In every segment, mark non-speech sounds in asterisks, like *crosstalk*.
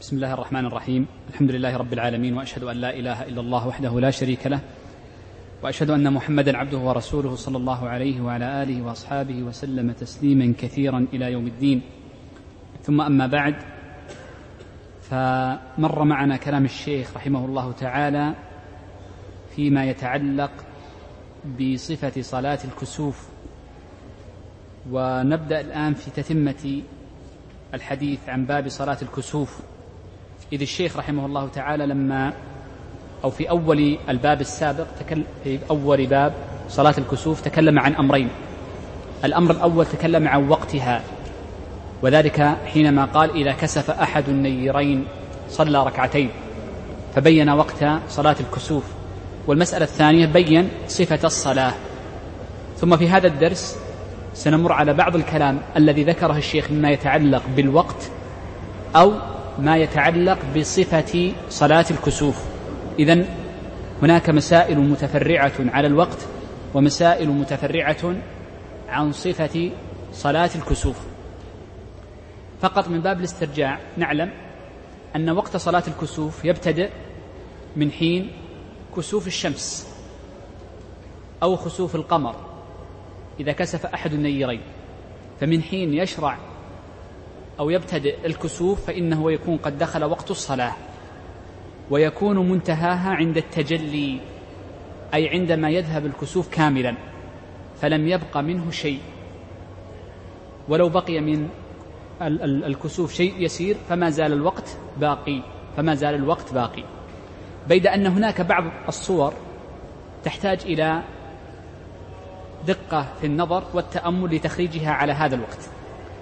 بسم الله الرحمن الرحيم الحمد لله رب العالمين واشهد ان لا اله الا الله وحده لا شريك له واشهد ان محمدا عبده ورسوله صلى الله عليه وعلى اله واصحابه وسلم تسليما كثيرا إلى يوم الدين ثم اما بعد فمر معنا كلام الشيخ رحمه الله تعالى فيما يتعلق بصفه صلاه الكسوف ونبدا الان في تتمه الحديث عن باب صلاه الكسوف إذ الشيخ رحمه الله تعالى لما أو في أول الباب السابق تكلم في أول باب صلاة الكسوف تكلم عن أمرين. الأمر الأول تكلم عن وقتها وذلك حينما قال إذا كسف أحد النيرين صلى ركعتين فبين وقت صلاة الكسوف. والمسألة الثانية بين صفة الصلاة. ثم في هذا الدرس سنمر على بعض الكلام الذي ذكره الشيخ مما يتعلق بالوقت أو ما يتعلق بصفة صلاة الكسوف. إذا هناك مسائل متفرعة على الوقت ومسائل متفرعة عن صفة صلاة الكسوف. فقط من باب الاسترجاع نعلم أن وقت صلاة الكسوف يبتدئ من حين كسوف الشمس أو خسوف القمر إذا كسف أحد النيرين. فمن حين يشرع أو يبتدئ الكسوف فإنه يكون قد دخل وقت الصلاة ويكون منتهاها عند التجلي أي عندما يذهب الكسوف كاملا فلم يبق منه شيء. ولو بقي من الكسوف شيء يسير فما زال الوقت باقي فما زال الوقت باقي. بيد أن هناك بعض الصور تحتاج إلى دقة في النظر والتأمل لتخريجها على هذا الوقت.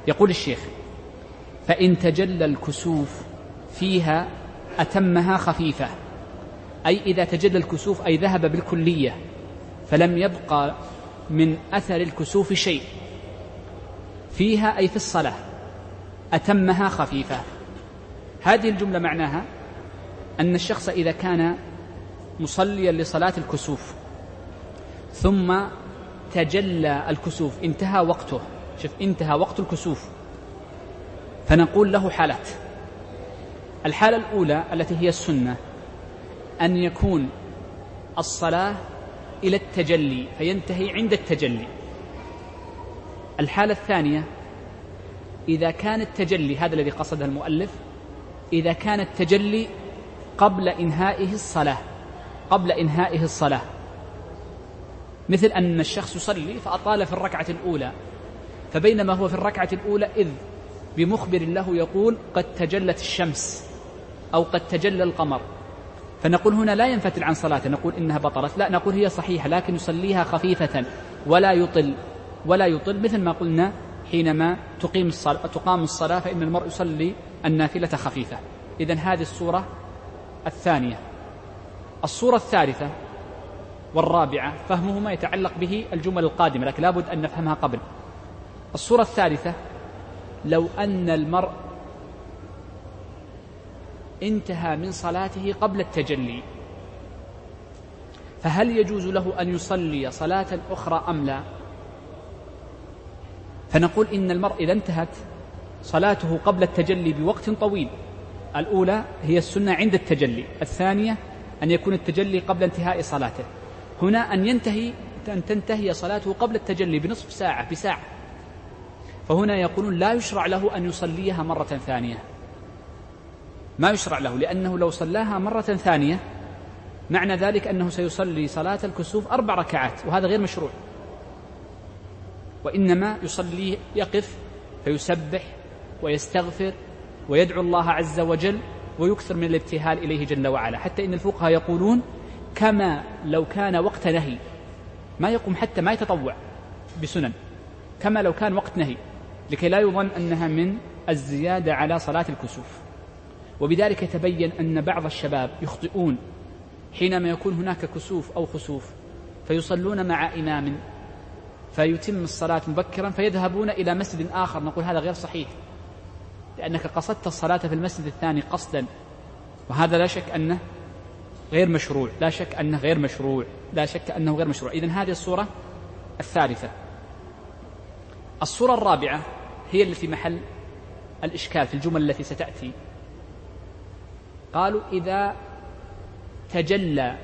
يقول الشيخ فإن تجلى الكسوف فيها أتمها خفيفة. أي إذا تجلى الكسوف أي ذهب بالكلية فلم يبقى من أثر الكسوف شيء. فيها أي في الصلاة أتمها خفيفة. هذه الجملة معناها أن الشخص إذا كان مصليا لصلاة الكسوف ثم تجلى الكسوف انتهى وقته. شوف انتهى وقت الكسوف. فنقول له حالات. الحالة الأولى التي هي السنة أن يكون الصلاة إلى التجلي فينتهي عند التجلي. الحالة الثانية إذا كان التجلي هذا الذي قصده المؤلف إذا كان التجلي قبل إنهائه الصلاة قبل إنهائه الصلاة. مثل أن الشخص يصلي فأطال في الركعة الأولى فبينما هو في الركعة الأولى إذ بمخبر له يقول قد تجلت الشمس أو قد تجلى القمر. فنقول هنا لا ينفتل عن صلاته نقول إنها بطلت. لا نقول هي صحيحة لكن يصليها خفيفة ولا يطل ولا يطل مثل ما قلنا حينما تقيم الصلاة تقام الصلاة فإن المرء يصلي النافلة خفيفة. إذا هذه الصورة الثانية. الصورة الثالثة والرابعة فهمهما يتعلق به الجمل القادمة لكن لابد أن نفهمها قبل. الصورة الثالثة لو أن المرء انتهى من صلاته قبل التجلي فهل يجوز له أن يصلي صلاة أخرى أم لا؟ فنقول إن المرء إذا انتهت صلاته قبل التجلي بوقت طويل. الأولى هي السنة عند التجلي الثانية أن يكون التجلي قبل انتهاء صلاته. هنا أن ينتهي أن تنتهي صلاته قبل التجلي بنصف ساعة بساعة. فهنا يقولون لا يشرع له أن يصليها مرة ثانية. ما يشرع له لأنه لو صلاها مرة ثانية معنى ذلك أنه سيصلي صلاة الكسوف أربع ركعات وهذا غير مشروع. وإنما يصلي يقف فيسبح ويستغفر ويدعو الله عز وجل ويكثر من الابتهال إليه جل وعلا. حتى إن الفقهاء يقولون كما لو كان وقت نهي ما يقوم حتى ما يتطوع بسنن كما لو كان وقت نهي. لكي لا يظن أنها من الزيادة على صلاة الكسوف. وبذلك يتبين أن بعض الشباب يخطئون حينما يكون هناك كسوف أو خسوف فيصلون مع إمام فيتم الصلاة مبكرا فيذهبون إلى مسجد آخر. نقول هذا غير صحيح لأنك قصدت الصلاة في المسجد الثاني قصدا وهذا لا شك أنه غير مشروع لا شك أنه غير مشروع لا شك أنه غير مشروع. إذن هذه الصورة الثالثة. الصورة الرابعة هي التي محل الإشكال في الجمل التي ستأتي. قالوا إذا تجلى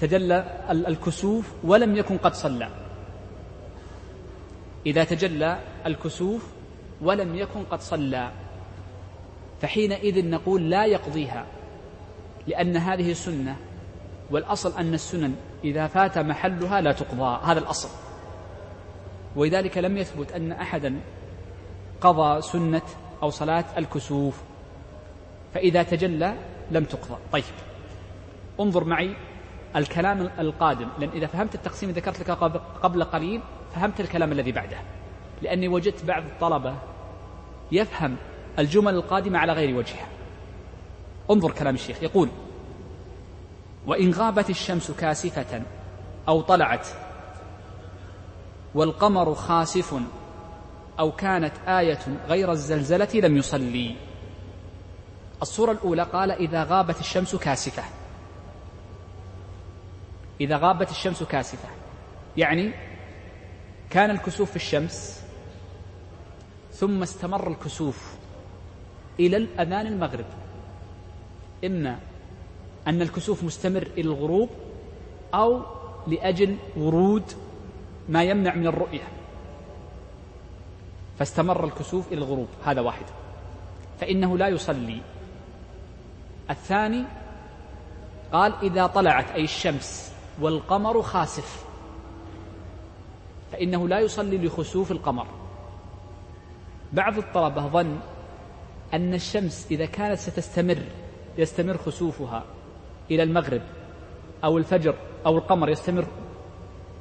تجلى الكسوف ولم يكن قد صلى. إذا تجلى الكسوف ولم يكن قد صلى. فحينئذ نقول لا يقضيها لأن هذه سنة والأصل أن السنن إذا فات محلها لا تقضى هذا الأصل. ولذلك لم يثبت أن أحدا قضى سنة أو صلاة الكسوف فإذا تجلى لم تقضى. طيب انظر معي الكلام القادم لأن إذا فهمت التقسيم ذكرت لك قبل قليل فهمت الكلام الذي بعده. لأني وجدت بعض الطلبة يفهم الجمل القادمة على غير وجهها. انظر كلام الشيخ يقول وإن غابت الشمس كاسفة أو طلعت والقمر خاسف أو كانت آية غير الزلزلة لم يصلي. الصورة الأولى قال إذا غابت الشمس كاسفة. إذا غابت الشمس كاسفة. يعني كان الكسوف في الشمس ثم استمر الكسوف إلى الأذان المغرب. إما أن الكسوف مستمر إلى الغروب أو لأجل ورود ما يمنع من الرؤية. فاستمر الكسوف إلى الغروب هذا واحد. فإنه لا يصلي. الثاني قال إذا طلعت أي الشمس والقمر خاسف. فإنه لا يصلي لخسوف القمر. بعض الطلبة ظن أن الشمس إذا كانت ستستمر يستمر خسوفها. إلى المغرب أو الفجر أو القمر يستمر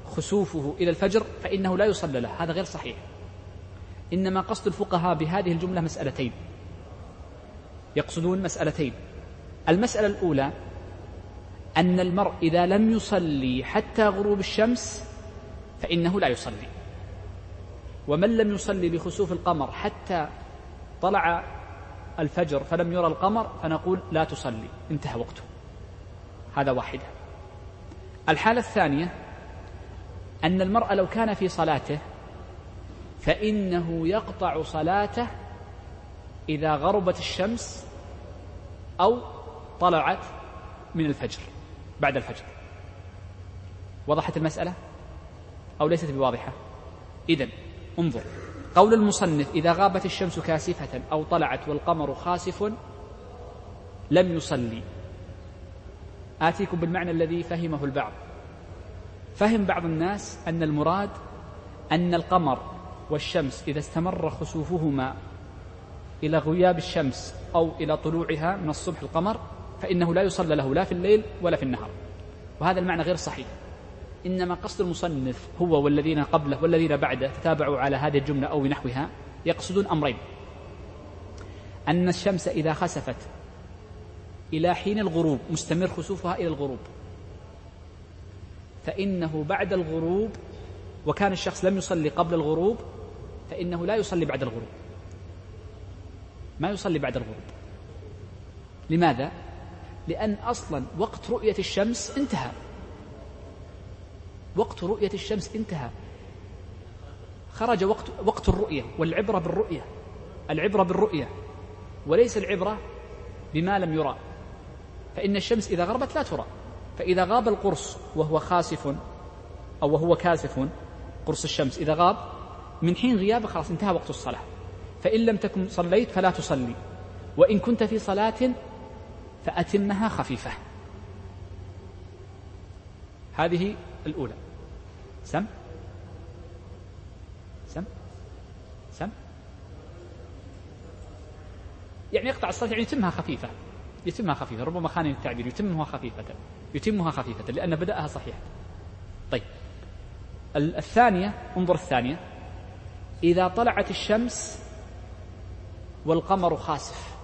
خسوفه إلى الفجر فإنه لا يصلى له. هذا غير صحيح. إنما قصد الفقهاء بهذه الجملة مسألتين. يقصدون مسألتين. المسألة الأولى أن المرء إذا لم يصلي حتى غروب الشمس فإنه لا يصلي. ومن لم يصلي لخسوف القمر حتى طلع الفجر فلم يرى القمر فنقول لا تصلي. انتهى وقته. هذا واحدة. الحالة الثانية أن المرء لو كان في صلاته فإنه يقطع صلاته إذا غربت الشمس أو طلعت من الفجر بعد الفجر. وضحت المسألة؟ أو ليست بواضحة؟ إذا انظر. قول المصنف إذا غابت الشمس كاسفة أو طلعت والقمر خاسف لم يصلي. آتيكم بالمعنى الذي فهمه البعض. فهم بعض الناس أن المراد أن القمر والشمس إذا استمر خسوفهما إلى غياب الشمس أو إلى طلوعها من الصبح القمر فإنه لا يصلى له لا في الليل ولا في النهار. وهذا المعنى غير صحيح. إنما قصد المصنف هو والذين قبله والذين بعده تتابعوا على هذه الجملة أو بنحوها يقصدون أمرين. أن الشمس إذا خسفت إلى حين الغروب مستمر خسوفها إلى الغروب. فإنه بعد الغروب وكان الشخص لم يصلي قبل الغروب فإنه لا يصلي بعد الغروب. ما يصلي بعد الغروب. لماذا؟ لأن أصلا وقت رؤية الشمس انتهى. وقت رؤية الشمس انتهى. خرج وقت وقت الرؤية والعبرة بالرؤية. العبرة بالرؤية. وليس العبرة بما لم يرى. فإن الشمس إذا غربت لا ترى. فإذا غاب القرص وهو خاسف أو وهو كاسف قرص الشمس إذا غاب من حين غيابه خلاص انتهى وقت الصلاة. فإن لم تكن صليت فلا تصلي. وإن كنت في صلاة فأتمها خفيفة. هذه الأولى. سم؟ سم؟ سم؟ يعني يقطع الصلاة يعني يتمها خفيفة. يتمها خفيفة ربما خاني التعبير يتمها خفيفة يتمها خفيفة لأن بدأها صحيحة طيب. الثانية انظر الثانية. إذا طلعت الشمس والقمر خاسف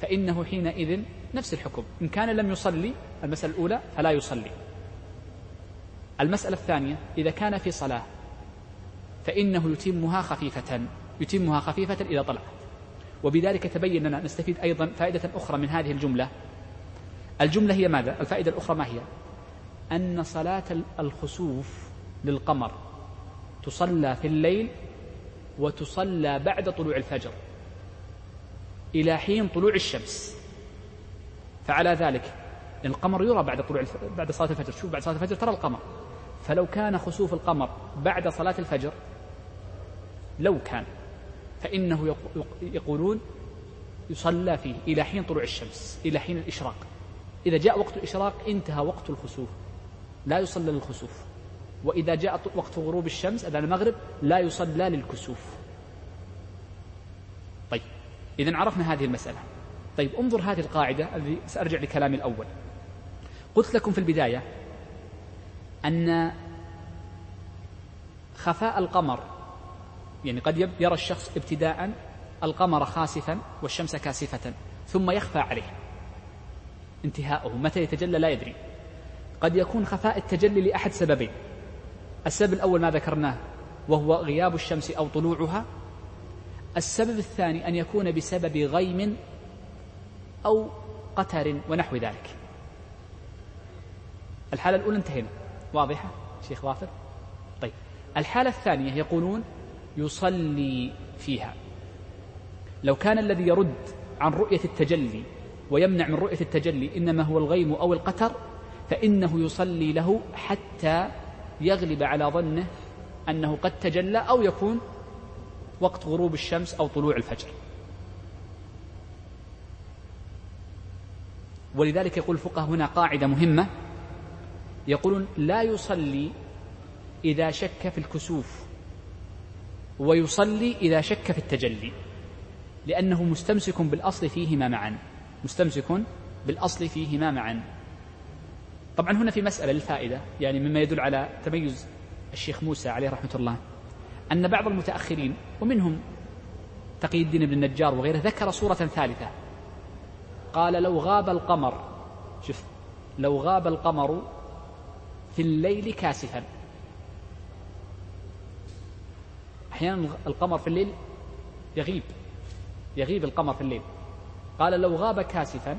فإنه حينئذ نفس الحكم. إن كان لم يصلي المسألة الأولى فلا يصلي. المسألة الثانية إذا كان في صلاة فإنه يتمها خفيفة يتمها خفيفة إذا طلعت وبذلك تبين لنا نستفيد أيضا فائدة أخرى من هذه الجملة الجملة هي ماذا؟ الفائدة الأخرى ما هي؟ أن صلاة الخسوف للقمر تصلى في الليل وتصلى بعد طلوع الفجر إلى حين طلوع الشمس فعلى ذلك القمر يرى بعد طلوع بعد صلاة الفجر شوف بعد صلاة الفجر ترى القمر فلو كان خسوف القمر بعد صلاة الفجر لو كان فإنه يقولون يصلى فيه إلى حين طلوع الشمس إلى حين الإشراق. إذا جاء وقت الإشراق انتهى وقت الخسوف. لا يصلى للخسوف. وإذا جاء وقت غروب الشمس أذان المغرب لا يصلى للكسوف. طيب إذا عرفنا هذه المسألة. طيب انظر هذه القاعدة الذي سأرجع لكلامي الأول. قلت لكم في البداية أن خفاء القمر يعني قد يرى الشخص ابتداء القمر خاسفا والشمس كاسفة ثم يخفى عليه. انتهاؤه متى يتجلى لا يدري. قد يكون خفاء التجلي لأحد سببين. السبب الأول ما ذكرناه وهو غياب الشمس أو طلوعها. السبب الثاني أن يكون بسبب غيم أو قتر ونحو ذلك. الحالة الأولى انتهينا. واضحة؟ شيخ ظافر طيب. الحالة الثانية يقولون يصلي فيها. لو كان الذي يرد عن رؤية التجلي ويمنع من رؤية التجلي إنما هو الغيم أو القتر فإنه يصلي له حتى يغلب على ظنه أنه قد تجلى أو يكون وقت غروب الشمس أو طلوع الفجر. ولذلك يقول الفقهاء هنا قاعدة مهمة. يقولون لا يصلي إذا شك في الكسوف. ويصلي إذا شك في التجلي لأنه مستمسك بالأصل فيهما معا مستمسك بالأصل فيهما معا. طبعا هنا في مسألة للفائدة يعني مما يدل على تميز الشيخ موسى عليه رحمة الله أن بعض المتأخرين ومنهم تقي الدين بن النجار وغيره ذكر صورة ثالثة. قال لو غاب القمر شوف لو غاب القمر في الليل كاسفا أحيانا القمر في الليل يغيب يغيب القمر في الليل. قال لو غاب كاسفا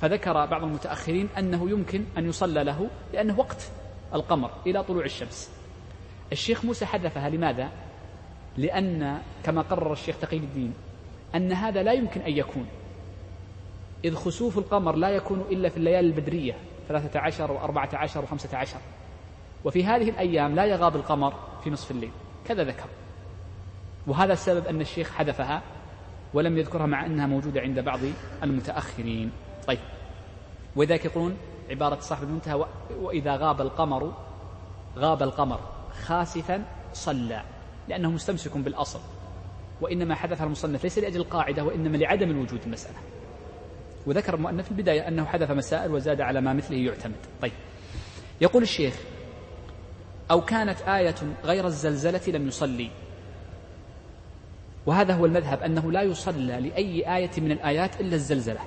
فذكر بعض المتأخرين أنه يمكن أن يصلى له لأنه وقت القمر إلى طلوع الشمس. الشيخ موسى حذفها لماذا؟ لأن كما قرر الشيخ تقي الدين أن هذا لا يمكن أن يكون. إذ خسوف القمر لا يكون إلا في الليالي البدرية ثلاثة عشر وأربعة عشر وخمسة عشر. وفي هذه الأيام لا يغاب القمر في نصف الليل. كذا ذكر. وهذا السبب أن الشيخ حذفها ولم يذكرها مع أنها موجودة عند بعض المتأخرين. طيب. ولذلك يقولون عبارة صاحب المنتهى وإذا غاب القمر غاب القمر خاسفا صلى لأنه مستمسك بالأصل. وإنما حذفها المصنف ليس لأجل القاعدة وإنما لعدم الوجود المسألة. وذكر المؤنف في البداية أنه حذف مسائل وزاد على ما مثله يعتمد. طيب. يقول الشيخ أو كانت آية غير الزلزلة لم يصلي. وهذا هو المذهب أنه لا يصلى لأي آية من الآيات إلا الزلزلة.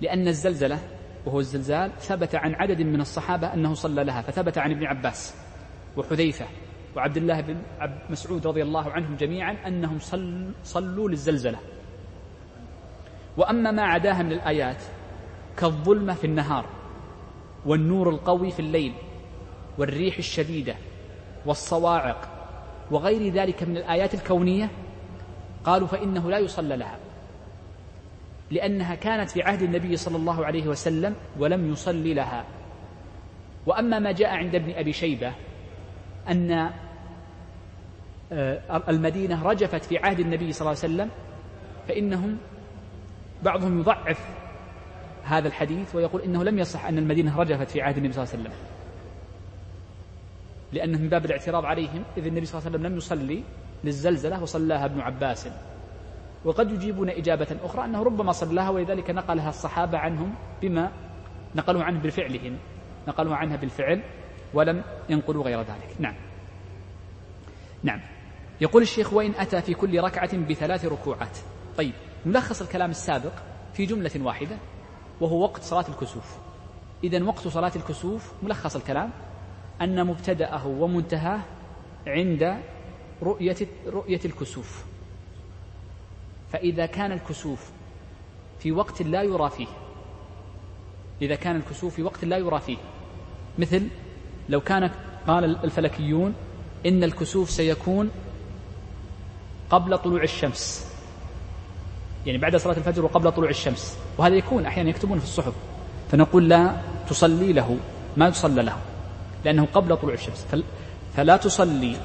لأن الزلزلة وهو الزلزال ثبت عن عدد من الصحابة أنه صلى لها فثبت عن ابن عباس وحذيفة وعبد الله بن مسعود رضي الله عنهم جميعا أنهم صلوا للزلزلة. وأما ما عداها من الآيات كالظلمة في النهار والنور القوي في الليل والريح الشديدة والصواعق وغير ذلك من الآيات الكونية قالوا فإنه لا يصلى لها لأنها كانت في عهد النبي صلى الله عليه وسلم ولم يصلي لها. وأما ما جاء عند ابن أبي شيبة أن آه، المدينة رجفت في عهد النبي صلى الله عليه وسلم فإنهم بعضهم يضعف هذا الحديث ويقول إنه لم يصح أن المدينة رجفت في عهد النبي صلى الله عليه وسلم. لأنه من باب الاعتراض عليهم إذ النبي صلى الله عليه وسلم لم يصلي للزلزلة وصلاها ابن عباس. وقد يجيبون إجابة أخرى أنه ربما صلاها ولذلك نقلها الصحابة عنهم بما نقلوا عنه بفعلهم نقلوا عنها بالفعل ولم ينقلوا غير ذلك. نعم. نعم. يقول الشيخ وإن أتى في كل ركعة بثلاث ركوعات. طيب نلخص الكلام السابق في جملة واحدة وهو وقت صلاة الكسوف. إذا وقت صلاة الكسوف ملخص الكلام أن مبتدأه ومنتهاه عند رؤية رؤية الكسوف. فإذا كان الكسوف في وقت لا يرى فيه إذا كان الكسوف في وقت لا يرى فيه مثل لو كان قال الفلكيون إن الكسوف سيكون قبل طلوع الشمس. يعني بعد صلاة الفجر وقبل طلوع الشمس. وهذا يكون أحيانا يكتبون في الصحف. فنقول لا تصلي له ما يصلى له. لأنه قبل طلوع الشمس. فلا تصلي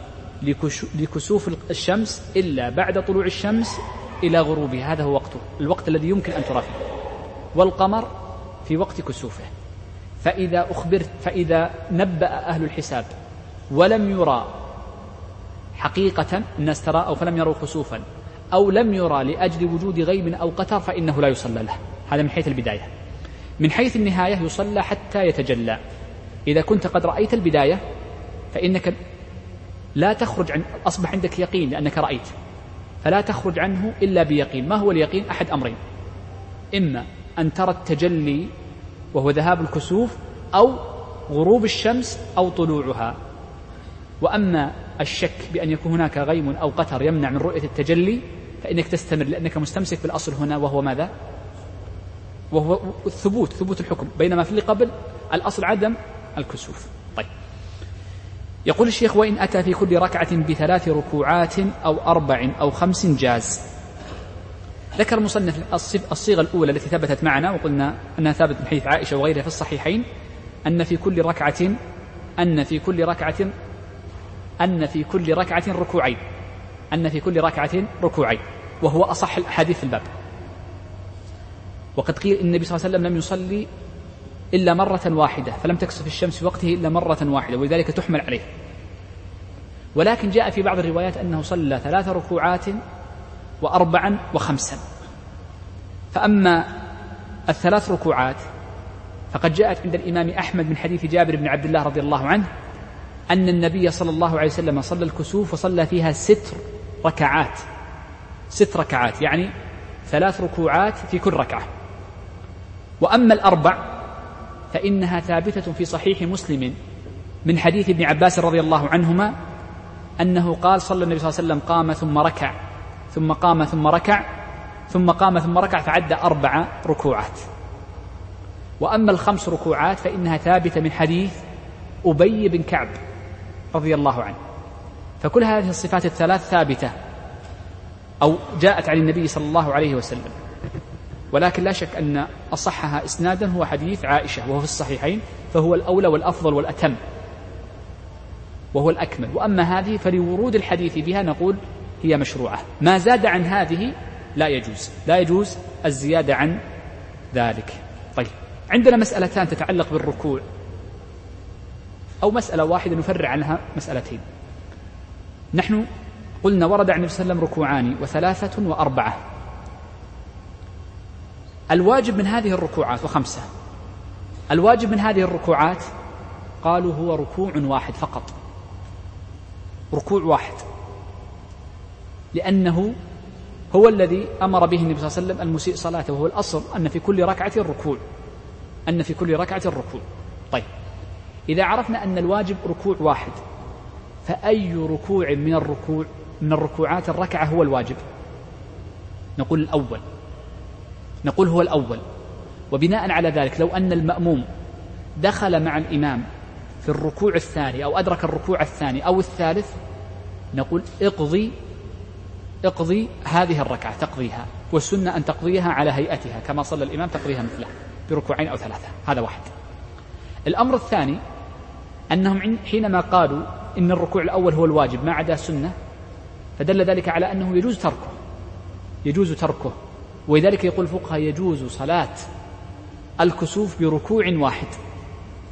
لكسوف الشمس إلا بعد طلوع الشمس إلى غروبها. هذا هو وقته. الوقت الذي يمكن أن ترى فيه والقمر في وقت كسوفه. فإذا أخبرت فإذا نبأ أهل الحساب ولم يرى حقيقة الناس ترى أو فلم يروا خسوفا أو لم يرى لأجل وجود غيب أو قتر فإنه لا يصلى له. هذا من حيث البداية. من حيث النهاية يصلى حتى يتجلى. إذا كنت قد رأيت البداية فإنك لا تخرج عن أصبح عندك يقين لأنك رأيت. فلا تخرج عنه إلا بيقين. ما هو اليقين؟ أحد أمرين. إما أن ترى التجلي وهو ذهاب الكسوف أو غروب الشمس أو طلوعها. وأما الشك بأن يكون هناك غيم أو قتر يمنع من رؤية التجلي فإنك تستمر لأنك مستمسك بالأصل هنا وهو ماذا؟ وهو الثبوت ثبوت الحكم. بينما في اللي قبل الأصل عدم الكسوف. طيب. يقول الشيخ وإن أتى في كل ركعة بثلاث ركوعات أو أربع أو خمس جاز. ذكر المصنف الصيغة الأولى التي ثبتت معنا وقلنا أنها ثابت من حديث عائشة وغيرها في الصحيحين أن في كل ركعة أن في كل ركعة أن في كل ركعة ركوعين. أن في كل ركعة ركوعين. وهو أصح الأحاديث في الباب. وقد قيل إن النبي صلى الله عليه وسلم لم يصلي إلا مرة واحدة فلم تكسف الشمس في وقته إلا مرة واحدة ولذلك تحمل عليه. ولكن جاء في بعض الروايات أنه صلى ثلاث ركوعات وأربعا وخمسا. فأما الثلاث ركوعات فقد جاءت عند الإمام أحمد من حديث جابر بن عبد الله رضي الله عنه أن النبي صلى الله عليه وسلم صلى الكسوف وصلى فيها ست ركعات. ست ركعات يعني ثلاث ركوعات في كل ركعة. وأما الأربع فإنها ثابتة في صحيح مسلم من حديث ابن عباس رضي الله عنهما أنه قال صلى النبي صلى الله عليه وسلم قام ثم ركع ثم قام ثم ركع ثم قام ثم ركع فعد أربع ركوعات. وأما الخمس ركوعات فإنها ثابتة من حديث أبي بن كعب رضي الله عنه. فكل هذه الصفات الثلاث ثابتة أو جاءت عن النبي صلى الله عليه وسلم. ولكن لا شك أن أصحها إسنادا هو حديث عائشة وهو في الصحيحين فهو الأولى والأفضل والأتم وهو الأكمل. وأما هذه فلورود الحديث بها نقول هي مشروعة. ما زاد عن هذه لا يجوز. لا يجوز الزيادة عن ذلك. طيب عندنا مسألتان تتعلق بالركوع أو مسألة واحدة نفرع عنها مسألتين. نحن قلنا ورد عن النبي صلى الله عليه وسلم ركوعان وثلاثة وأربعة. الواجب من هذه الركوعات وخمسة. الواجب من هذه الركوعات قالوا هو ركوع واحد فقط. ركوع واحد. لأنه هو الذي أمر به النبي صلى الله عليه وسلم المسيء صلاته وهو الأصل أن في كل ركعة ركوع أن في كل ركعة ركوع طيب. إذا عرفنا أن الواجب ركوع واحد فأي ركوع من الركوع من الركوعات الركعة هو الواجب؟ نقول الأول. نقول هو الأول. وبناء على ذلك لو أن المأموم دخل مع الإمام في الركوع الثاني أو أدرك الركوع الثاني أو الثالث نقول اقضي اقضي هذه الركعة تقضيها والسنة أن تقضيها على هيئتها كما صلى الإمام تقضيها مثله بركوعين أو ثلاثة. هذا واحد. الأمر الثاني أنهم حينما قالوا إن الركوع الأول هو الواجب ما عدا السنة فدل ذلك على أنه يجوز تركه يجوز تركه. ولذلك يقول الفقهاء يجوز صلاة الكسوف بركوع واحد.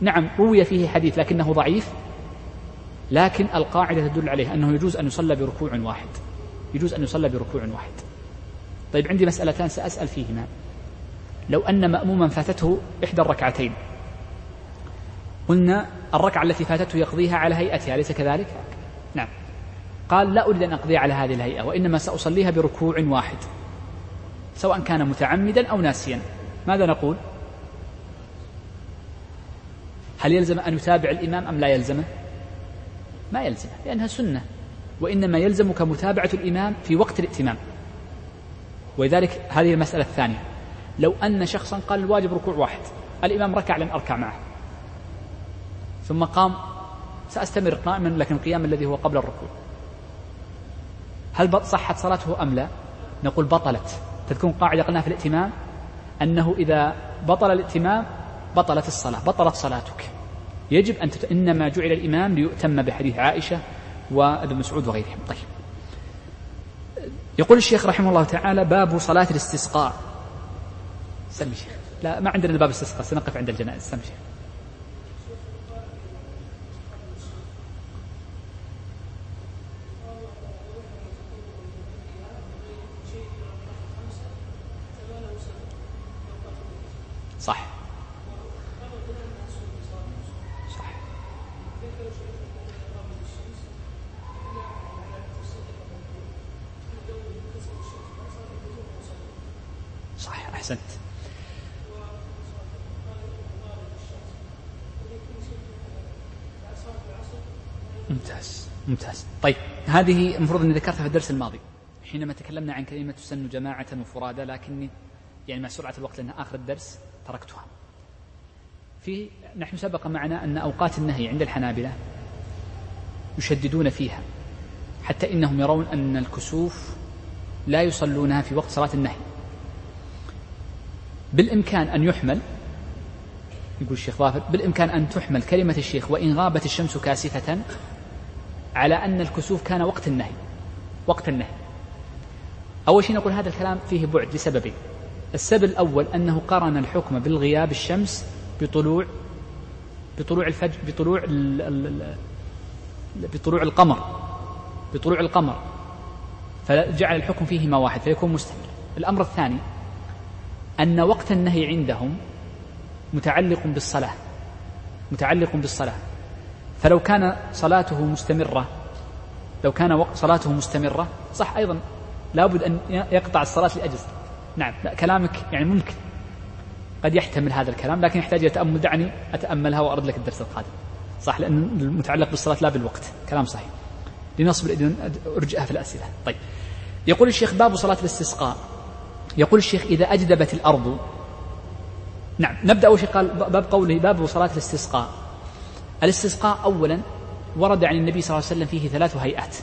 نعم روي فيه حديث لكنه ضعيف لكن القاعدة تدل عليه أنه يجوز أن يصلى بركوع واحد. يجوز أن يصلى بركوع واحد. طيب عندي مسألتان سأسأل فيهما. لو أن مأموما فاتته إحدى الركعتين. قلنا الركعة التي فاتته يقضيها على هيئتها أليس كذلك؟ نعم. قال لا أريد أن أقضيها على هذه الهيئة وإنما سأصليها بركوع واحد. سواء كان متعمدا أو ناسيا. ماذا نقول؟ هل يلزم أن يتابع الإمام أم لا يلزمه؟ ما يلزمه لأنها سنة. وإنما يلزمك متابعة الإمام في وقت الائتمام ولذلك هذه المسألة الثانية. لو أن شخصا قال الواجب ركوع واحد الإمام ركع لن أركع معه. ثم قام سأستمر قائما لكن القيام الذي هو قبل الركوع. هل صحت صلاته أم لا؟ نقول بطلت. تذكرون قاعدة قلناها في الائتمام أنه إذا بطل الائتمام بطلت الصلاة بطلت صلاتك. يجب أن تت... إنما جعل الإمام ليؤتم بحديث عائشة وابن مسعود وغيرهم. طيب. يقول الشيخ رحمه الله تعالى باب صلاة الاستسقاء. سمي شيخ. لا ما عندنا باب الاستسقاء سنقف عند الجنائز. سمي شيخ. صح. صح. أحسنت. ممتاز. ممتاز. طيب هذه المفروض أني ذكرتها في الدرس الماضي. حينما تكلمنا عن كلمة تسن جماعة وفرادى لكني يعني مع سرعة الوقت لأنها آخر الدرس تركتها. في نحن سبق معنا أن أوقات النهي عند الحنابلة يشددون فيها حتى إنهم يرون أن الكسوف لا يصلونها في وقت صلاة النهي. بالإمكان أن يحمل يقول الشيخ ظافر بالإمكان أن تحمل كلمة الشيخ وإن غابت الشمس كاسفة على أن الكسوف كان وقت النهي وقت النهي. أول شيء نقول هذا الكلام فيه بعد لسببين السبب الأول أنه قرن الحكم بالغياب الشمس بطلوع بطلوع الفجر بطلوع بطلوع القمر. بطلوع القمر. فجعل الحكم فيهما واحد فيكون مستمر. الأمر الثاني أن وقت النهي عندهم متعلق بالصلاة. متعلق بالصلاة. فلو كان صلاته مستمرة لو كان صلاته مستمرة صح أيضا لابد أن يقطع الصلاة لأجل. نعم لا كلامك يعني ممكن قد يحتمل هذا الكلام لكن يحتاج إلى تأمل. دعني أتأملها وأرد لك الدرس القادم. صح لأن المتعلق بالصلاة لا بالوقت. كلام صحيح. لنصب أرجئها في الأسئلة. طيب. يقول الشيخ باب صلاة الاستسقاء. يقول الشيخ إذا أجدبت الأرض. نعم نبدأ أول شيء قال باب قوله باب صلاة الاستسقاء. الاستسقاء أولا ورد عن النبي صلى الله عليه وسلم فيه ثلاث هيئات.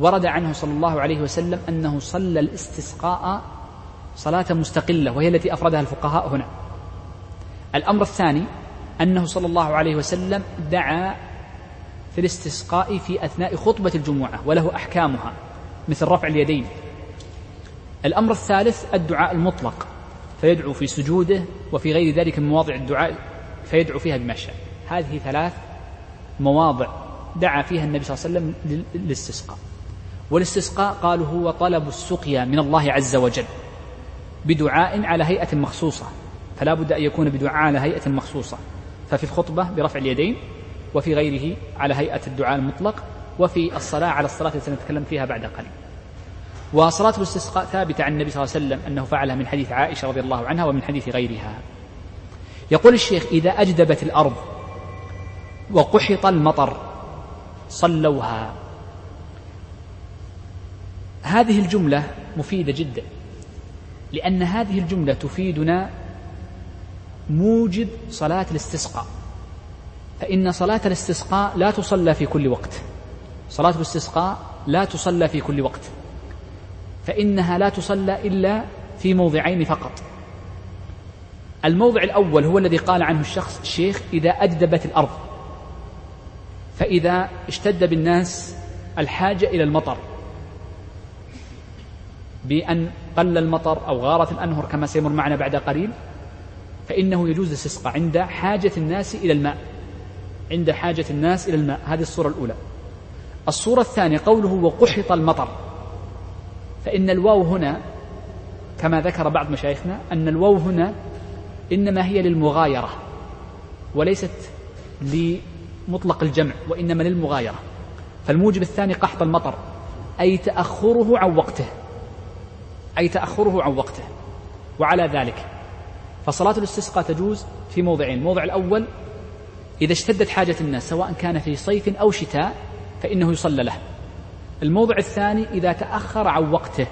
ورد عنه صلى الله عليه وسلم أنه صلى الاستسقاء صلاة مستقلة وهي التي أفردها الفقهاء هنا. الأمر الثاني أنه صلى الله عليه وسلم دعا في الاستسقاء في أثناء خطبة الجمعة وله أحكامها مثل رفع اليدين. الأمر الثالث الدعاء المطلق فيدعو في سجوده وفي غير ذلك من مواضع الدعاء فيدعو فيها بما شاء. هذه ثلاث مواضع دعا فيها النبي صلى الله عليه وسلم للاستسقاء. والاستسقاء قالوا هو طلب السقيا من الله عز وجل بدعاء على هيئة مخصوصة. فلا بد أن يكون بدعاء على هيئة مخصوصة. ففي الخطبة برفع اليدين وفي غيره على هيئة الدعاء المطلق وفي الصلاة على الصلاة التي سنتكلم فيها بعد قليل. وصلاة الاستسقاء ثابتة عن النبي صلى الله عليه وسلم أنه فعلها من حديث عائشة رضي الله عنها ومن حديث غيرها. يقول الشيخ إذا أجدبت الأرض وقحط المطر صلوها. هذه الجملة مفيدة جدا لأن هذه الجملة تفيدنا موجب صلاة الاستسقاء. فإن صلاة الاستسقاء لا تصلى في كل وقت. صلاة الاستسقاء لا تصلى في كل وقت. فإنها لا تصلى إلا في موضعين فقط. الموضع الأول هو الذي قال عنه الشخص الشيخ إذا أجدبت الأرض. فإذا اشتد بالناس الحاجة إلى المطر. بأن قل المطر أو غارت الأنهر كما سيمر معنا بعد قليل فإنه يجوز الاستسقاء عند حاجة الناس إلى الماء. عند حاجة الناس إلى الماء. هذه الصورة الأولى. الصورة الثانية قوله وقحط المطر. فإن الواو هنا كما ذكر بعض مشايخنا أن الواو هنا إنما هي للمغايرة وليست لمطلق الجمع وإنما للمغايرة. فالموجب الثاني قحط المطر أي تأخره عن وقته. أي تأخره عن وقته. وعلى ذلك فصلاة الاستسقاء تجوز في موضعين. الموضع الأول إذا اشتدت حاجة الناس سواء كان في صيف أو شتاء فإنه يصلى له. الموضع الثاني إذا تأخر عن وقته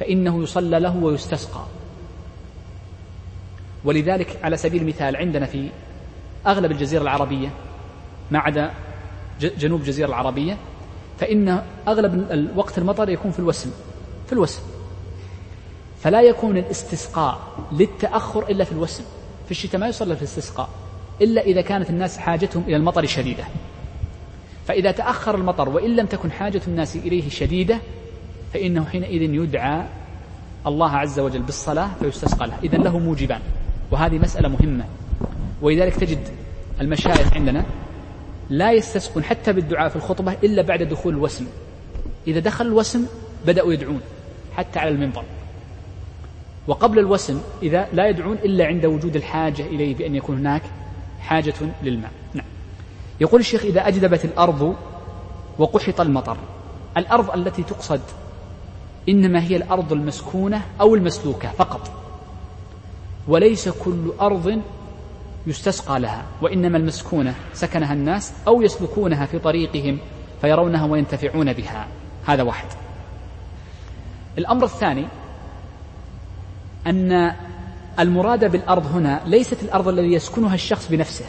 فإنه يصلى له ويستسقى. ولذلك على سبيل المثال عندنا في أغلب الجزيرة العربية ما عدا جنوب الجزيرة العربية فإن أغلب وقت المطر يكون في الوسم. في الوسم. فلا يكون الاستسقاء للتأخر إلا في الوسم. في الشتاء ما يصلى في الاستسقاء إلا إذا كانت الناس حاجتهم إلى المطر شديدة. فإذا تأخر المطر وإن لم تكن حاجة الناس إليه شديدة فإنه حينئذ يدعى الله عز وجل بالصلاة فيستسقى له. إذا له موجبان وهذه مسألة مهمة. ولذلك تجد المشايخ عندنا لا يستسقون حتى بالدعاء في الخطبة إلا بعد دخول الوسم. إذا دخل الوسم بدأوا يدعون حتى على المنبر. وقبل الوسم إذا لا يدعون إلا عند وجود الحاجة إليه بأن يكون هناك حاجة للماء. نعم. يقول الشيخ إذا أجدبت الأرض وقحط المطر الأرض التي تقصد إنما هي الأرض المسكونة أو المسلوكة فقط وليس كل أرض يستسقى لها وإنما المسكونة سكنها الناس أو يسلكونها في طريقهم فيرونها وينتفعون بها. هذا واحد. الأمر الثاني أن المراد بالأرض هنا ليست الأرض الذي يسكنها الشخص بنفسه.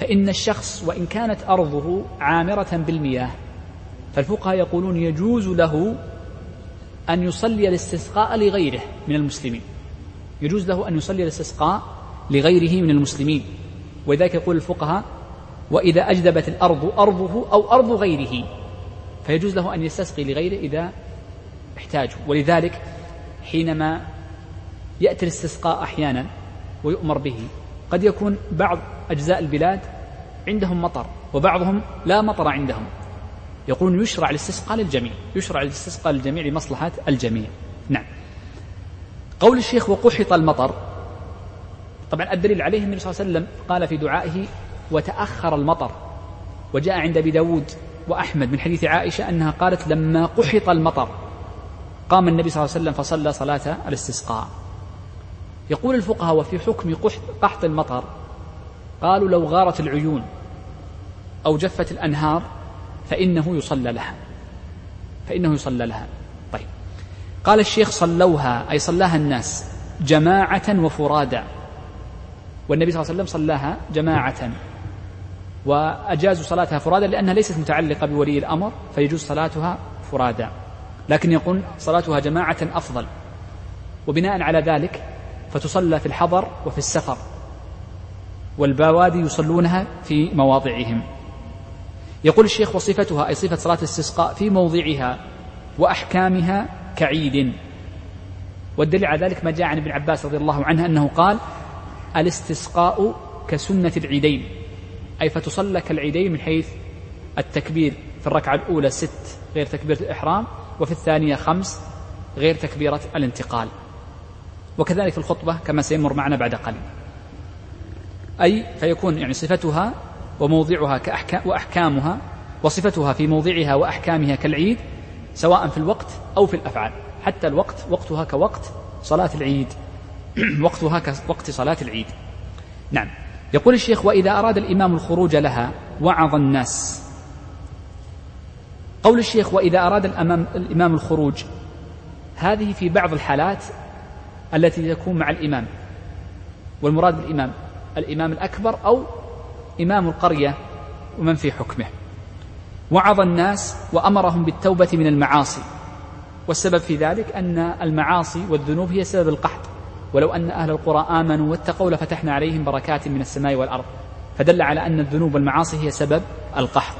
فإن الشخص وإن كانت أرضه عامرة بالمياه فالفقهاء يقولون يجوز له أن يصلي الاستسقاء لغيره من المسلمين. يجوز له أن يصلي الاستسقاء لغيره من المسلمين. ولذلك يقول الفقهاء وإذا أجدبت الأرض أرضه أو أرض غيره فيجوز له أن يستسقي لغيره إذا احتاجوا ولذلك حينما يأتي الاستسقاء أحيانا ويؤمر به. قد يكون بعض أجزاء البلاد عندهم مطر وبعضهم لا مطر عندهم. يقولون يشرع الاستسقاء للجميع يشرع الاستسقاء للجميع لمصلحة الجميع. نعم. قول الشيخ وقحط المطر. طبعا الدليل عليه النبي صلى الله عليه وسلم قال في دعائه وتأخر المطر وجاء عند أبي داود وأحمد من حديث عائشة أنها قالت لما قحط المطر قام النبي صلى الله عليه وسلم فصلى صلاة الاستسقاء يقول الفقهاء وفي حكم قحط المطر قالوا لو غارت العيون أو جفت الأنهار فإنه يصلى لها فإنه يصلى لها. طيب. قال الشيخ صلوها أي صلاها الناس جماعة وفرادا والنبي صلى الله عليه وسلم صلاها جماعة. وأجازوا صلاتها فرادا لأنها ليست متعلقة بولي الأمر فيجوز صلاتها فرادا لكن يقول صلاتها جماعة أفضل. وبناء على ذلك فتصلى في الحضر وفي السفر. والبوادي يصلونها في مواضعهم. يقول الشيخ وصفتها أي صفة صلاة الاستسقاء في موضعها وأحكامها كعيد. والدليل على ذلك ما جاء عن ابن عباس رضي الله عنه أنه قال الاستسقاء كسنة العيدين. أي فتصلى كالعيدين من حيث التكبير في الركعة الأولى ست غير تكبيرة الإحرام وفي الثانية خمس غير تكبيرة الانتقال. وكذلك في الخطبة كما سيمر معنا بعد قليل. أي فيكون يعني صفتها وموضعها كأحكام وأحكامها وصفتها في موضعها وأحكامها كالعيد سواء في الوقت أو في الأفعال. حتى الوقت وقتها كوقت صلاة العيد. *clears throat* وقتها كوقت صلاة العيد. نعم. يقول الشيخ وإذا أراد الإمام الخروج لها وعظ الناس. قول الشيخ وإذا أراد الأمام الإمام الخروج. هذه في بعض الحالات التي تكون مع الإمام. والمراد بالإمام الإمام الأكبر أو إمام القرية ومن في حكمه. وعظ الناس وأمرهم بالتوبة من المعاصي. والسبب في ذلك أن المعاصي والذنوب هي سبب القحط. ولو أن أهل القرى آمنوا واتقوا لفتحنا عليهم بركات من السماء والأرض. فدل على أن الذنوب والمعاصي هي سبب القحط.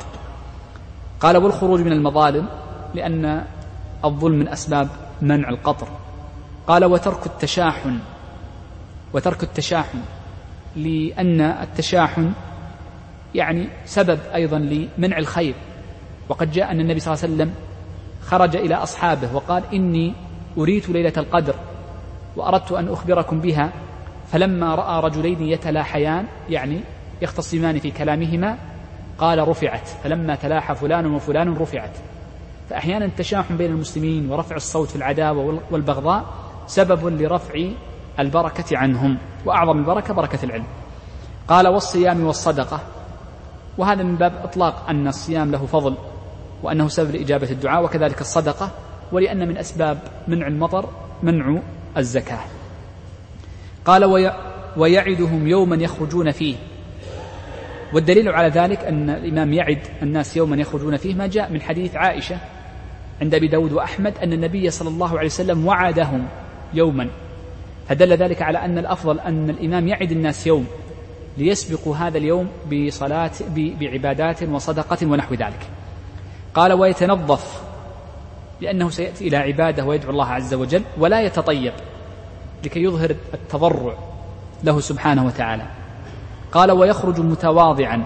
قال والخروج من المظالم لأن الظلم من أسباب منع القطر. قال وترك التشاحن وترك التشاحن لأن التشاحن يعني سبب أيضا لمنع الخير. وقد جاء أن النبي صلى الله عليه وسلم خرج إلى أصحابه وقال إني أريت ليلة القدر وأردت أن أخبركم بها فلما رأى رجلين يتلاحيان يعني يختصمان في كلامهما قال رفعت. فلما تلاحى فلان وفلان رفعت. فأحيانا التشاحن بين المسلمين ورفع الصوت في العداوة والبغضاء سبب لرفع البركة عنهم وأعظم البركة بركة العلم. قال والصيام والصدقة وهذا من باب إطلاق أن الصيام له فضل وأنه سبب لإجابة الدعاء وكذلك الصدقة ولأن من أسباب منع المطر منع الزكاة. قال وي ويعدهم يوما يخرجون فيه. والدليل على ذلك أن الإمام يعد الناس يوما يخرجون فيه ما جاء من حديث عائشة عند أبي داود وأحمد أن النبي صلى الله عليه وسلم وعدهم. يوما. فدل ذلك على أن الأفضل أن الإمام يعد الناس يوم ليسبقوا هذا اليوم بصلاة بعبادات وصدقة ونحو ذلك. قال ويتنظف لأنه سيأتي إلى عبادة ويدعو الله عز وجل ولا يتطيب لكي يظهر التضرع له سبحانه وتعالى. قال ويخرج متواضعا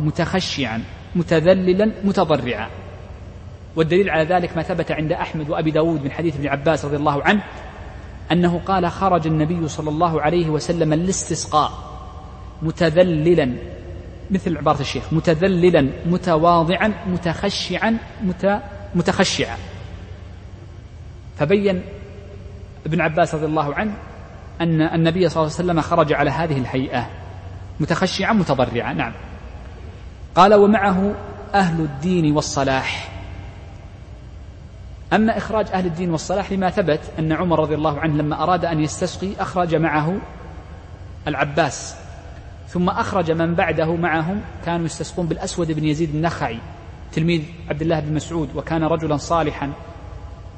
متخشعا متذللا متضرعا. والدليل على ذلك ما ثبت عند أحمد وأبي داود من حديث ابن عباس رضي الله عنه أنه قال خرج النبي صلى الله عليه وسلم الاستسقاء متذللا. مثل عبارة الشيخ متذللا متواضعا متخشعا متخشعا. فبين ابن عباس رضي الله عنه أن النبي صلى الله عليه وسلم خرج على هذه الهيئة متخشعا متضرعا. نعم. قال ومعه أهل الدين والصلاح. أما إخراج أهل الدين والصلاح لما ثبت أن عمر رضي الله عنه لما أراد أن يستسقي أخرج معه العباس ثم أخرج من بعده معهم كانوا يستسقون بالأسود بن يزيد النخعي تلميذ عبد الله بن مسعود وكان رجلا صالحا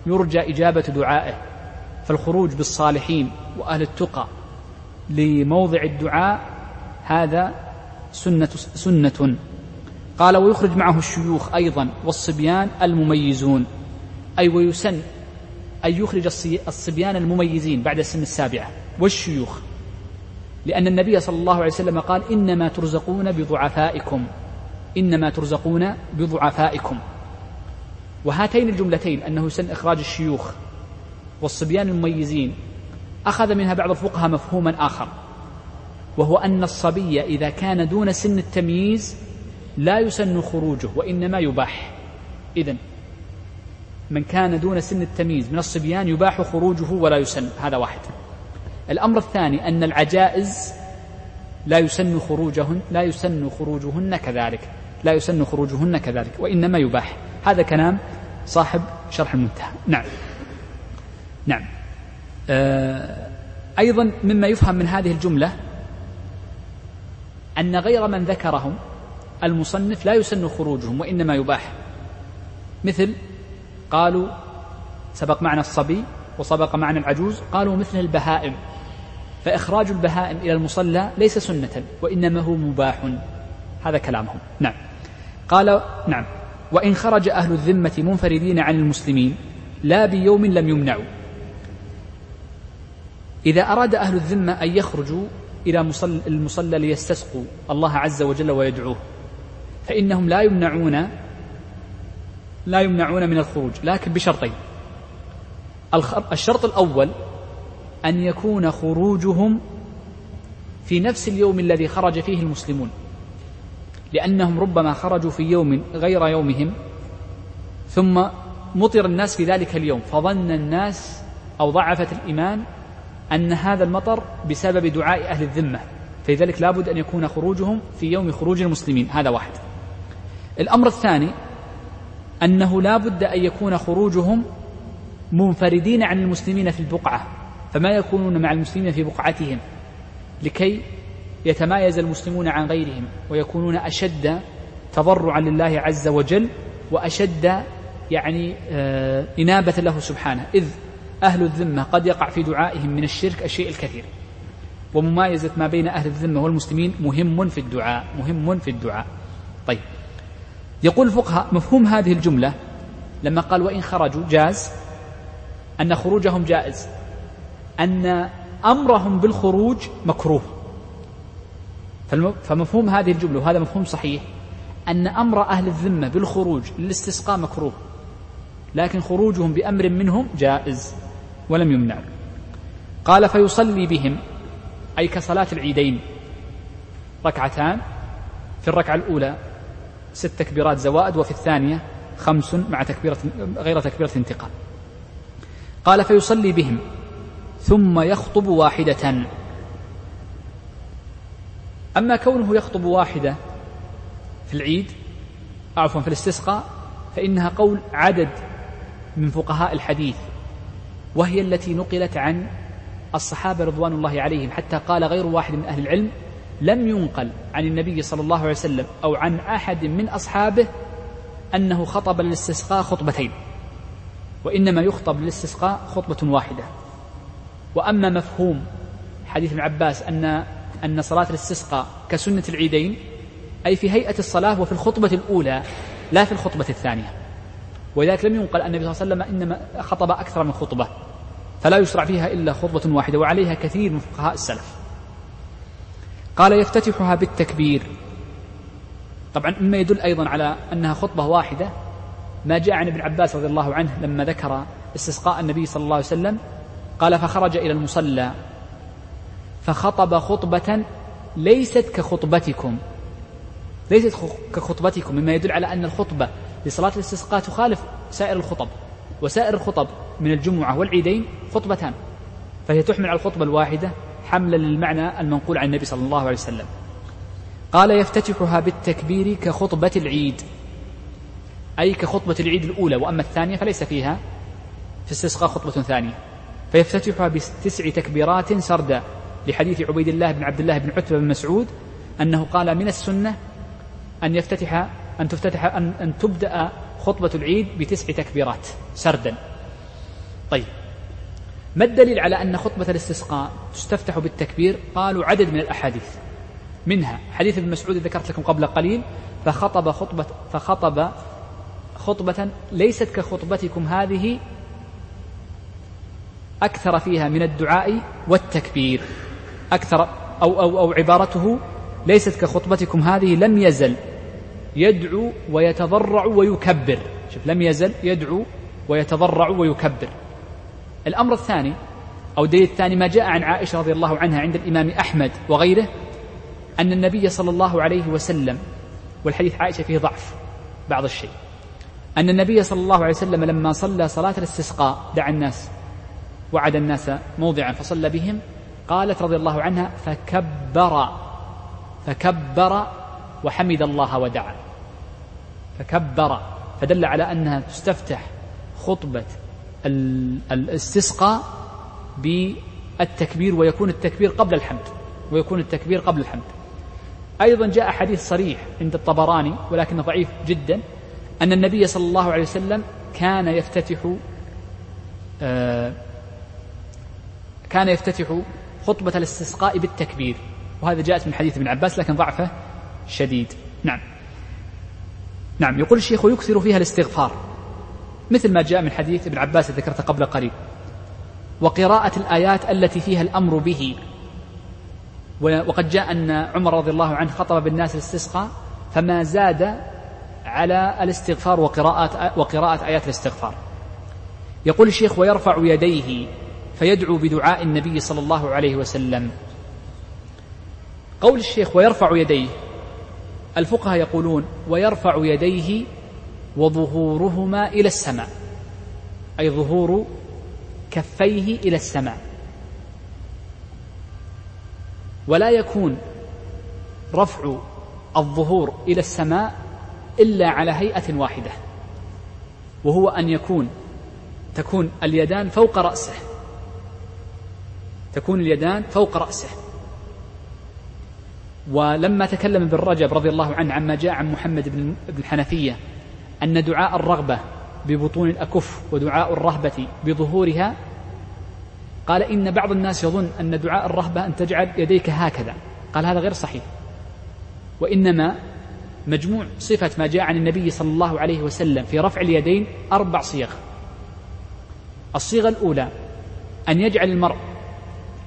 يرجى إجابة دعائه فالخروج بالصالحين وأهل التقى لموضع الدعاء هذا سنة سنة. قال ويخرج معه الشيوخ أيضا والصبيان المميزون. أي ويسن أن يخرج الصبيان المميزين بعد السن السابعة والشيوخ. لأن النبي صلى الله عليه وسلم قال إنما ترزقون بضعفائكم. إنما ترزقون بضعفائكم. وهاتين الجملتين أنه سن إخراج الشيوخ والصبيان المميزين. أخذ منها بعض الفقهاء مفهوما آخر وهو أن الصبي إذا كان دون سن التمييز لا يسن خروجه وإنما يباح. إذن من كان دون سن التمييز من الصبيان يباح خروجه ولا يسن هذا واحد. الأمر الثاني أن العجائز لا يسن خروجهن لا يسن خروجهن كذلك لا يسن خروجهن كذلك وإنما يباح. هذا كلام صاحب شرح المنتهى. نعم. نعم. آه أيضا مما يفهم من هذه الجملة أن غير من ذكرهم المصنف لا يسن خروجهم وإنما يباح. مثل قالوا سبق معنا الصبي وسبق معنا العجوز قالوا مثل البهائم. فإخراج البهائم إلى المصلى ليس سنة وإنما هو مباح. هذا كلامهم. نعم. قال نعم. وإن خرج أهل الذمة منفردين عن المسلمين لا بيوم لم يمنعوا. إذا أراد أهل الذمة أن يخرجوا إلى المصلى ليستسقوا الله عز وجل ويدعوه فإنهم لا يمنعون لا يمنعون من الخروج لكن بشرطين. الشرط الأول أن يكون خروجهم في نفس اليوم الذي خرج فيه المسلمون. لأنهم ربما خرجوا في يوم غير يومهم ثم مطر الناس في ذلك اليوم. فظن الناس أو ضعفت الإيمان أن هذا المطر بسبب دعاء أهل الذمة. فلذلك لابد أن يكون خروجهم في يوم خروج المسلمين. هذا واحد. الأمر الثاني أنه لا بد أن يكون خروجهم منفردين عن المسلمين في البقعة فما يكونون مع المسلمين في بقعتهم لكي يتمايز المسلمون عن غيرهم ويكونون أشد تضرعا لله عز وجل وأشد يعني آه إنابة له سبحانه. إذ أهل الذمة قد يقع في دعائهم من الشرك الشيء الكثير. وممايزة ما بين أهل الذمة والمسلمين مهم في الدعاء مهم في الدعاء. طيب. يقول الفقهاء مفهوم هذه الجملة لما قال وإن خرجوا جاز؟ أن خروجهم جائز. أن أمرهم بالخروج مكروه. فمفهوم هذه الجملة وهذا مفهوم صحيح. أن أمر أهل الذمة بالخروج للاستسقاء مكروه. لكن خروجهم بأمر منهم جائز ولم يمنع. قال فيصلي بهم أي كصلاة العيدين ركعتان في الركعة الأولى ست تكبيرات زوائد وفي الثانية خمس مع تكبيرة غير تكبيرة انتقال قال فيصلي بهم ثم يخطب واحدة. أما كونه يخطب واحدة في العيد عفوا في الاستسقاء فإنها قول عدد من فقهاء الحديث وهي التي نقلت عن الصحابة رضوان الله عليهم حتى قال غير واحد من أهل العلم لم ينقل عن النبي صلى الله عليه وسلم أو عن أحد من أصحابه أنه خطب للاستسقاء خطبتين وإنما يخطب للاستسقاء خطبة واحدة. وأما مفهوم حديث ابن عباس أن أن صلاة الاستسقاء كسنة العيدين أي في هيئة الصلاة وفي الخطبة الأولى لا في الخطبة الثانية. ولذلك لم ينقل أن النبي صلى الله عليه وسلم إنما خطب أكثر من خطبة فلا يشرع فيها إلا خطبة واحدة وعليها كثير من فقهاء السلف. قال يفتتحها بالتكبير. طبعا مما يدل أيضا على أنها خطبة واحدة. ما جاء عن ابن عباس رضي الله عنه لما ذكر استسقاء النبي صلى الله عليه وسلم قال فخرج إلى المصلى. فخطب خطبة ليست كخطبتكم. ليست كخطبتكم. مما يدل على أن الخطبة لصلاة الاستسقاء تخالف سائر الخطب. وسائر الخطب من الجمعة والعيدين خطبتان. فهي تحمل على الخطبة الواحدة حملا للمعنى المنقول عن النبي صلى الله عليه وسلم. قال يفتتحها بالتكبير كخطبة العيد. أي كخطبة العيد الأولى وأما الثانية فليس فيها في استسقاء خطبة ثانية. فيفتتحها بتسع تكبيرات سردا لحديث عبيد الله بن عبد الله بن عتبة بن مسعود أنه قال من السنة أن يفتتح أن تفتتح أن, أن تبدأ خطبة العيد بتسع تكبيرات سردا. طيب. ما الدليل على أن خطبة الاستسقاء تستفتح بالتكبير؟ قالوا عدد من الأحاديث منها. حديث ابن مسعود ذكرت لكم قبل قليل فخطب خطبة فخطب خطبة ليست كخطبتكم هذه أكثر فيها من الدعاء والتكبير. أكثر أو أو أو عبارته ليست كخطبتكم هذه لم يزل يدعو ويتضرع ويكبر. شوف لم يزل يدعو ويتضرع ويكبر. الأمر الثاني أو الدليل الثاني ما جاء عن عائشة رضي الله عنها عند الإمام أحمد وغيره أن النبي صلى الله عليه وسلم والحديث عائشة فيه ضعف بعض الشيء أن النبي صلى الله عليه وسلم لما صلى صلاة الاستسقاء دعا الناس وعد الناس موضعا فصلى بهم قالت رضي الله عنها فكبر فكبر وحمد الله ودعا فكبر فدل على أنها تستفتح خطبة الاستسقاء بالتكبير ويكون التكبير قبل الحمد ويكون التكبير قبل الحمد. أيضا جاء حديث صريح عند الطبراني ولكنه ضعيف جدا أن النبي صلى الله عليه وسلم كان يفتتح آه كان يفتتح خطبة الاستسقاء بالتكبير. وهذا جاءت من حديث ابن عباس لكن ضعفه شديد. نعم. نعم يقول الشيخ ويكثر فيها الاستغفار. مثل ما جاء من حديث ابن عباس ذكرته قبل قليل. وقراءة الآيات التي فيها الأمر به. وقد جاء أن عمر رضي الله عنه خطب بالناس الاستسقاء فما زاد على الاستغفار وقراءة, وقراءة آيات الاستغفار. يقول الشيخ ويرفع يديه فيدعو بدعاء النبي صلى الله عليه وسلم. قول الشيخ ويرفع يديه. الفقهاء يقولون ويرفع يديه وظهورهما إلى السماء. أي ظهور كفيه إلى السماء. ولا يكون رفع الظهور إلى السماء إلا على هيئة واحدة وهو أن يكون تكون اليدان فوق رأسه. تكون اليدان فوق رأسه. ولما تكلم ابن رجب رضي الله عنه عما جاء عن محمد بن الحنفية أن دعاء الرغبة ببطون الأكف ودعاء الرهبة بظهورها. قال إن بعض الناس يظن أن دعاء الرهبة أن تجعل يديك هكذا. قال هذا غير صحيح. وإنما مجموع صفة ما جاء عن النبي صلى الله عليه وسلم في رفع اليدين أربع صيغ. الصيغة الأولى أن يجعل المرء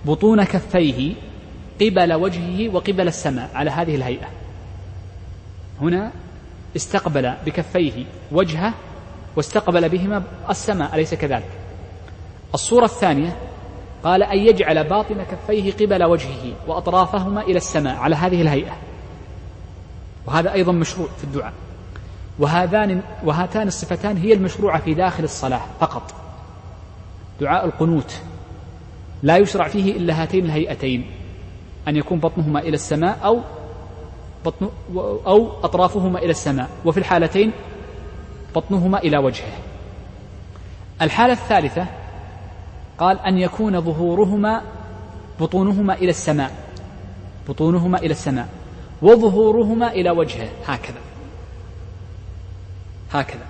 بطون كفيه قبل وجهه وقبل السماء على هذه الهيئة. هنا استقبل بكفيه وجهه واستقبل بهما السماء أليس كذلك؟ الصورة الثانية قال أن يجعل باطن كفيه قبل وجهه وأطرافهما إلى السماء على هذه الهيئة. وهذا أيضا مشروع في الدعاء. وهذان وهاتان الصفتان هي المشروعة في داخل الصلاة فقط. دعاء القنوت. لا يشرع فيه إلا هاتين الهيئتين أن يكون بطنهما إلى السماء أو بطن أو أطرافهما إلى السماء وفي الحالتين بطنهما إلى وجهه. الحالة الثالثة قال أن يكون ظهورهما بطونهما إلى السماء. بطونهما إلى السماء. وظهورهما إلى وجهه. هكذا. هكذا.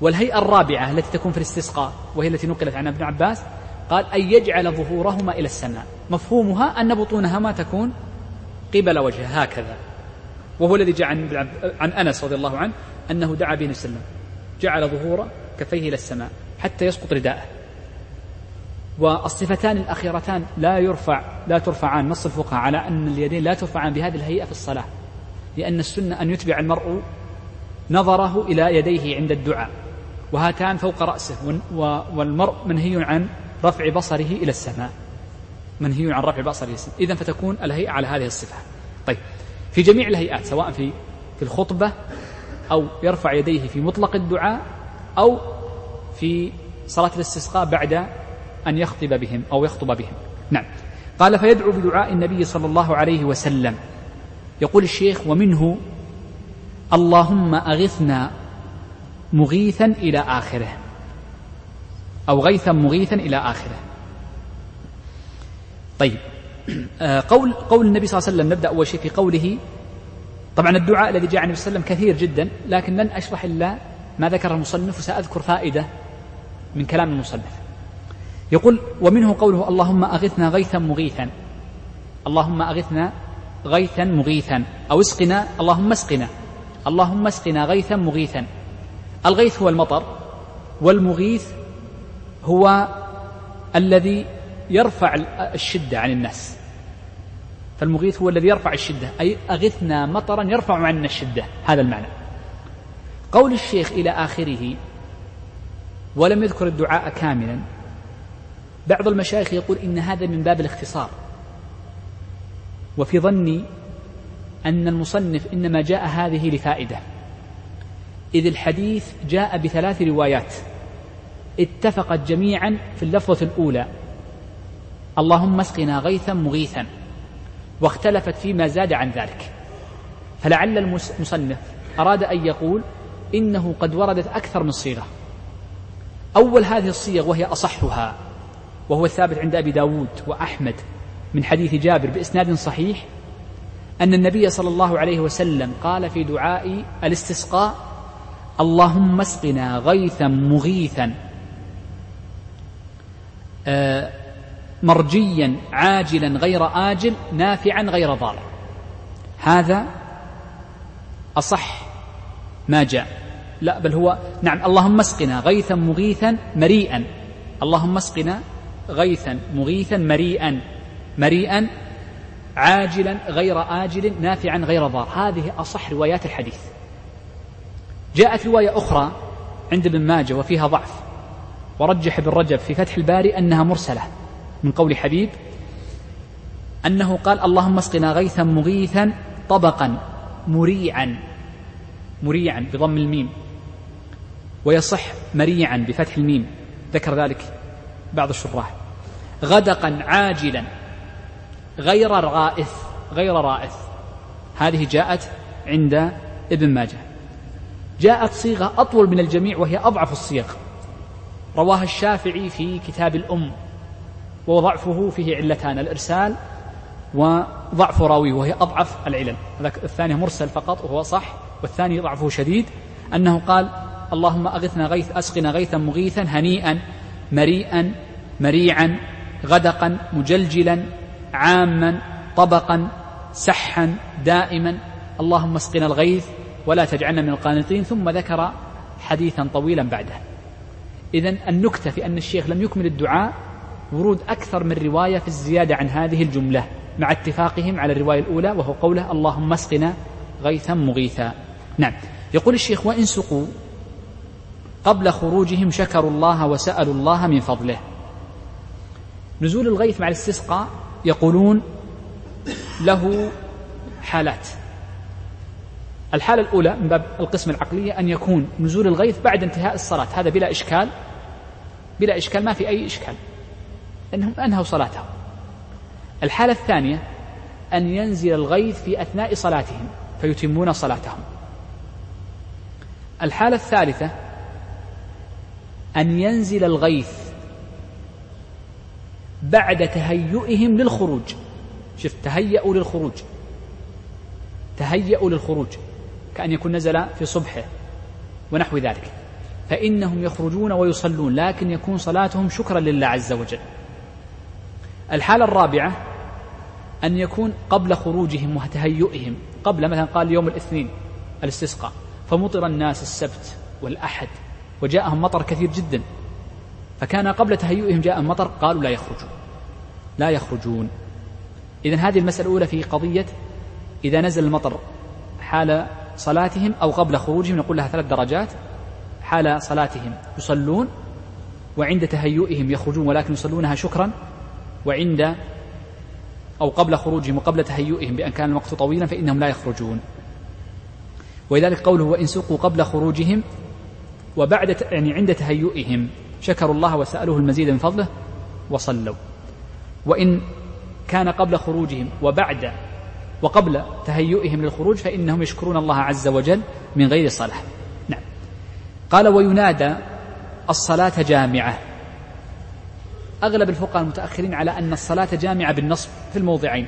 والهيئة الرابعة التي تكون في الاستسقاء وهي التي نقلت عن ابن عباس قال أن يجعل ظهورهما إلى السماء. مفهومها أن بطونهما تكون قبل وجهه هكذا. وهو الذي جاء عن, عن أنس رضي الله عنه أنه دعا به وسلم. جعل ظهور كفيه إلى السماء حتى يسقط رداءه. والصفتان الأخيرتان لا يرفع لا ترفعان نص الفقهاء على أن اليدين لا ترفعان بهذه الهيئة في الصلاة. لأن السنة أن يتبع المرء نظره إلى يديه عند الدعاء. وهاتان فوق رأسه والمرء منهي عن رفع بصره إلى السماء. منهي عن رفع بصره إذا فتكون الهيئة على هذه الصفة. طيب في جميع الهيئات سواء في في الخطبة أو يرفع يديه في مطلق الدعاء أو في صلاة الاستسقاء بعد أن يخطب بهم أو يخطب بهم. نعم. قال فيدعو بدعاء النبي صلى الله عليه وسلم. يقول الشيخ ومنه اللهم أغثنا مغيثا إلى آخره. أو غيثا مغيثا إلى آخره. طيب. آه، قول قول النبي صلى الله عليه وسلم نبدأ أول شيء في قوله. طبعا الدعاء الذي جاء عن النبي صلى الله عليه وسلم كثير جدا لكن لن أشرح إلا ما ذكر المصنف وسأذكر فائدة من كلام المصنف. يقول ومنه قوله اللهم أغثنا غيثا مغيثا. اللهم أغثنا غيثا مغيثا. أو اسقنا اللهم اسقنا. اللهم اسقنا غيثا مغيثا. الغيث هو المطر والمغيث هو الذي يرفع الشدة عن الناس. فالمغيث هو الذي يرفع الشدة. أي أغثنا مطرا يرفع عنا الشدة. هذا المعنى. قول الشيخ إلى آخره ولم يذكر الدعاء كاملا. بعض المشايخ يقول إن هذا من باب الاختصار. وفي ظني أن المصنف إنما جاء هذه لفائدة. إذ الحديث جاء بثلاث روايات. اتفقت جميعا في اللفظة الأولى. اللهم اسقنا غيثا مغيثا واختلفت فيما زاد عن ذلك. فلعل المصنف أراد أن يقول إنه قد وردت أكثر من صيغة. أول هذه الصيغ وهي أصحها وهو الثابت عند أبي داود وأحمد من حديث جابر بإسناد صحيح أن النبي صلى الله عليه وسلم قال في دعاء الاستسقاء اللهم اسقنا غيثا مغيثا. آه، مرجيا عاجلا غير آجل نافعا غير ضار. هذا أصح ما جاء. لا بل هو نعم اللهم اسقنا غيثا مغيثا مريئا. اللهم اسقنا غيثا مغيثا مريئا. مريئا عاجلا غير آجل نافعا غير ضار. هذه أصح روايات الحديث. جاءت رواية أخرى عند ابن ماجه وفيها ضعف. ورجح ابن رجب في فتح الباري أنها مرسلة. من قول حبيب أنه قال اللهم اسقنا غيثا مغيثا طبقا مريعا. مريعا بضم الميم. ويصح مريعا بفتح الميم. ذكر ذلك بعض الشراح. غدقا عاجلا غير رائث غير رائث. هذه جاءت عند ابن ماجه. جاءت صيغة أطول من الجميع وهي أضعف الصيغ. رواها الشافعي في كتاب الأم. وضعفه فيه علتان الإرسال وضعف راوي وهي أضعف العلل. الثاني مرسل فقط وهو صح والثاني ضعفه شديد أنه قال اللهم أغثنا غيث أسقنا غيثا مغيثا هنيئا مريئا مريعا غدقا مجلجلا عاما طبقا سحا دائما. اللهم اسقنا الغيث ولا تجعلنا من القانطين. ثم ذكر حديثا طويلا بعده. إذا النكتة في أن الشيخ لم يكمل الدعاء ورود أكثر من رواية في الزيادة عن هذه الجملة مع اتفاقهم على الرواية الأولى وهو قوله اللهم اسقنا غيثا مغيثا نعم. يقول الشيخ وإن سقوا قبل خروجهم شكروا الله وسألوا الله من فضله نزول الغيث مع الاستسقاء يقولون له حالات. الحالة الأولى من باب القسم العقلية أن يكون نزول الغيث بعد انتهاء الصلاة هذا بلا إشكال بلا إشكال ما في أي إشكال. أنهم أنهوا صلاتهم الحالة الثانية أن ينزل الغيث في أثناء صلاتهم فيتمون صلاتهم. الحالة الثالثة أن ينزل الغيث بعد تهيئهم للخروج. شوف تهيأوا للخروج. تهيأوا للخروج كأن يكون نزل في صبحه ونحو ذلك. فإنهم يخرجون ويصلون لكن يكون صلاتهم شكرا لله عز وجل. الحالة الرابعة أن يكون قبل خروجهم وتهيئهم قبل مثلا قال يوم الاثنين الاستسقاء فمطر الناس السبت والأحد وجاءهم مطر كثير جدا. فكان قبل تهيئهم جاء مطر قالوا لا يخرجون. لا يخرجون. إذا هذه المسألة الأولى في قضية إذا نزل المطر حال صلاتهم أو قبل خروجهم نقول لها ثلاث درجات. حال صلاتهم يصلون وعند تهيئهم يخرجون ولكن يصلونها شكرا وعند أو قبل خروجهم وقبل تهيئهم بأن كان الوقت طويلا فإنهم لا يخرجون. ولذلك قوله وإن سقوا قبل خروجهم وبعد يعني عند تهيئهم شكروا الله وسألوه المزيد من فضله وصلوا. وإن كان قبل خروجهم وبعد وقبل تهيئهم للخروج فإنهم يشكرون الله عز وجل من غير صلاة نعم. قال وينادى الصلاة جامعة. أغلب الفقهاء المتأخرين على أن الصلاة جامعة بالنصب في الموضعين.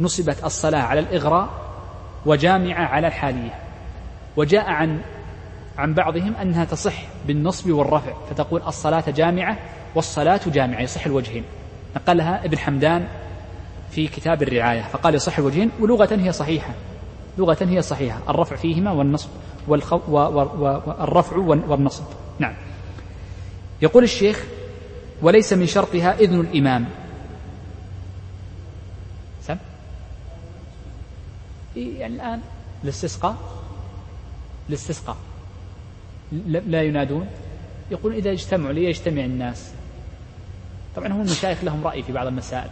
نصبت الصلاة على الإغراء وجامعة على الحالية. وجاء عن عن بعضهم أنها تصح بالنصب والرفع فتقول الصلاة جامعة والصلاة جامعة يصح الوجهين. نقلها ابن حمدان في كتاب الرعاية فقال يصح الوجهين ولغة هي صحيحة. لغة هي صحيحة الرفع فيهما والنصب والخو والرفع والنصب. نعم. يقول الشيخ وليس من شرطها إذن الإمام. سم؟ يعني الآن الاستسقاء الاستسقاء. لا ينادون. يقول إذا اجتمعوا ليجتمع الناس. طبعا هم المشايخ لهم رأي في بعض المسائل.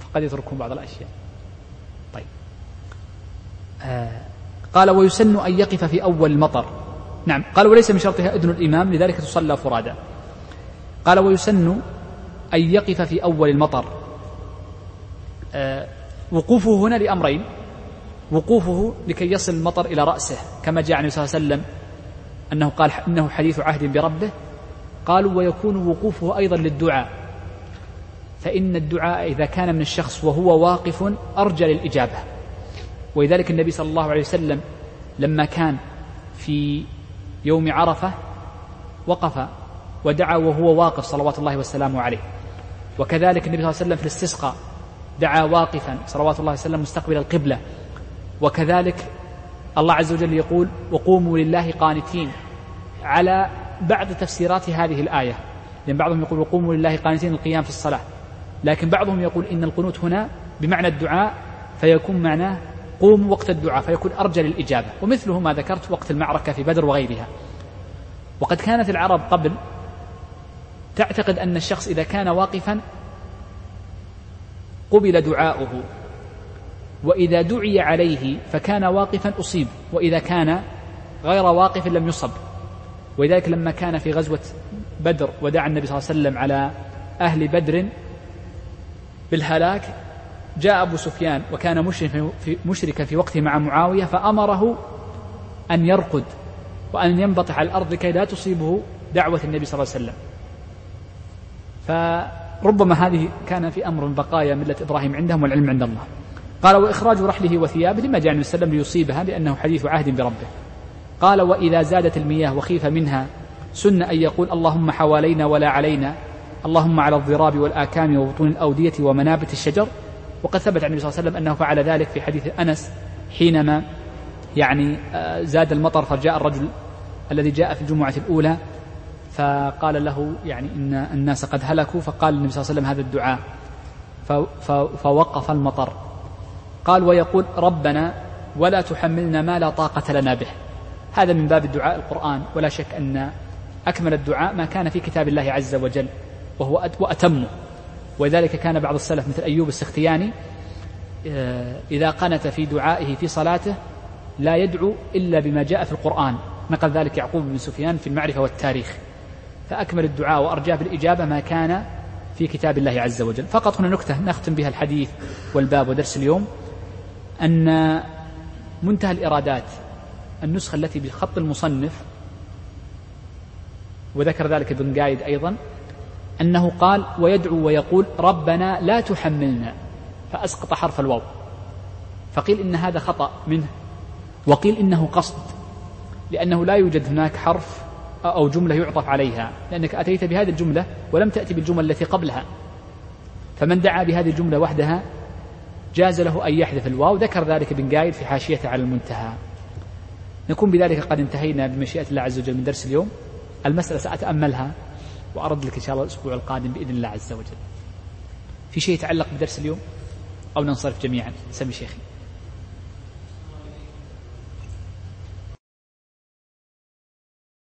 فقد يتركون بعض الأشياء. طيب. آه قال ويسن أن يقف في أول المطر نعم. قال وليس من شرطها إذن الإمام لذلك تصلى فرادى. قال ويسن أن يقف في أول المطر. آه وقوفه هنا لأمرين. وقوفه لكي يصل المطر إلى رأسه كما جاء عن صلى الله عليه وسلم أنه قال إنه حديث عهد بربه. قالوا ويكون وقوفه أيضا للدعاء. فإن الدعاء إذا كان من الشخص وهو واقف أرجى للإجابة. ولذلك النبي صلى الله عليه وسلم لما كان في يوم عرفة وقف ودعا وهو واقف صلوات الله وسلامه عليه. وكذلك النبي صلى الله عليه وسلم في الاستسقاء دعا واقفا صلوات الله وسلم مستقبل القبلة. وكذلك الله عز وجل يقول وقوموا لله قانتين على بعض تفسيرات هذه الآية لأن بعضهم يقول وقوموا لله قانتين القيام في الصلاة لكن بعضهم يقول إن القنوت هنا بمعنى الدعاء فيكون معناه قوموا وقت الدعاء فيكون أرجى للإجابة ومثله ما ذكرت وقت المعركة في بدر وغيرها. وقد كانت العرب قبل تعتقد أن الشخص إذا كان واقفا قبل دعاؤه وإذا دعي عليه فكان واقفا أصيب وإذا كان غير واقف لم يصب. ولذلك لما كان في غزوة بدر ودعا النبي صلى الله عليه وسلم على أهل بدر بالهلاك جاء أبو سفيان وكان مشركا في وقته مع معاوية فأمره أن يرقد وأن ينبطح على الأرض كي لا تصيبه دعوة النبي صلى الله عليه وسلم. فربما هذه كان في أمر بقايا ملة إبراهيم عندهم والعلم عند الله. قال وإخراج رحله وثيابه لما جاء النبي صلى الله عليه وسلم ليصيبها لأنه حديث عهد بربه. قال وإذا زادت المياه وخيف منها سن أن يقول اللهم حوالينا ولا علينا اللهم على الضراب والآكام وبطون الأودية ومنابت الشجر. وقد ثبت عن النبي صلى الله عليه وسلم أنه فعل ذلك في حديث أنس حينما يعني آه، زاد المطر فجاء الرجل الذي جاء في الجمعة الأولى فقال له يعني إن الناس قد هلكوا فقال النبي صلى الله عليه وسلم هذا الدعاء. فوقف المطر. قال ويقول ربنا ولا تحملنا ما لا طاقة لنا به. هذا من باب الدعاء القرآن. ولا شك أن أكمل الدعاء ما كان في كتاب الله عز وجل وهو وأتمه ولذلك كان بعض السلف مثل أيوب السختياني آه، إذا قنت في دعائه في صلاته لا يدعو إلا بما جاء في القرآن. نقل ذلك يعقوب بن سفيان في المعرفة والتاريخ. فأكمل الدعاء وأرجاه بالإجابة ما كان في كتاب الله عز وجل. فقط هنا نكتة نختم بها الحديث والباب ودرس اليوم أن منتهى الإرادات النسخة التي بخط المصنف وذكر ذلك ابن قايد أيضا أنه قال ويدعو ويقول ربنا لا تحملنا فأسقط حرف الواو. فقيل إن هذا خطأ منه وقيل إنه قصد لأنه لا يوجد هناك حرف أو جملة يعطف عليها لأنك أتيت بهذه الجملة ولم تأتي بالجمل التي قبلها. فمن دعا بهذه الجملة وحدها جاز له أن يحذف الواو ذكر ذلك ابن قايد في حاشيته على المنتهى. نكون بذلك قد انتهينا بمشيئة الله عز وجل من درس اليوم. المسألة سأتأملها وأرد لك إن شاء الله الأسبوع القادم بإذن الله عز وجل. في شيء يتعلق بدرس اليوم أو ننصرف جميعا؟ سمي شيخي.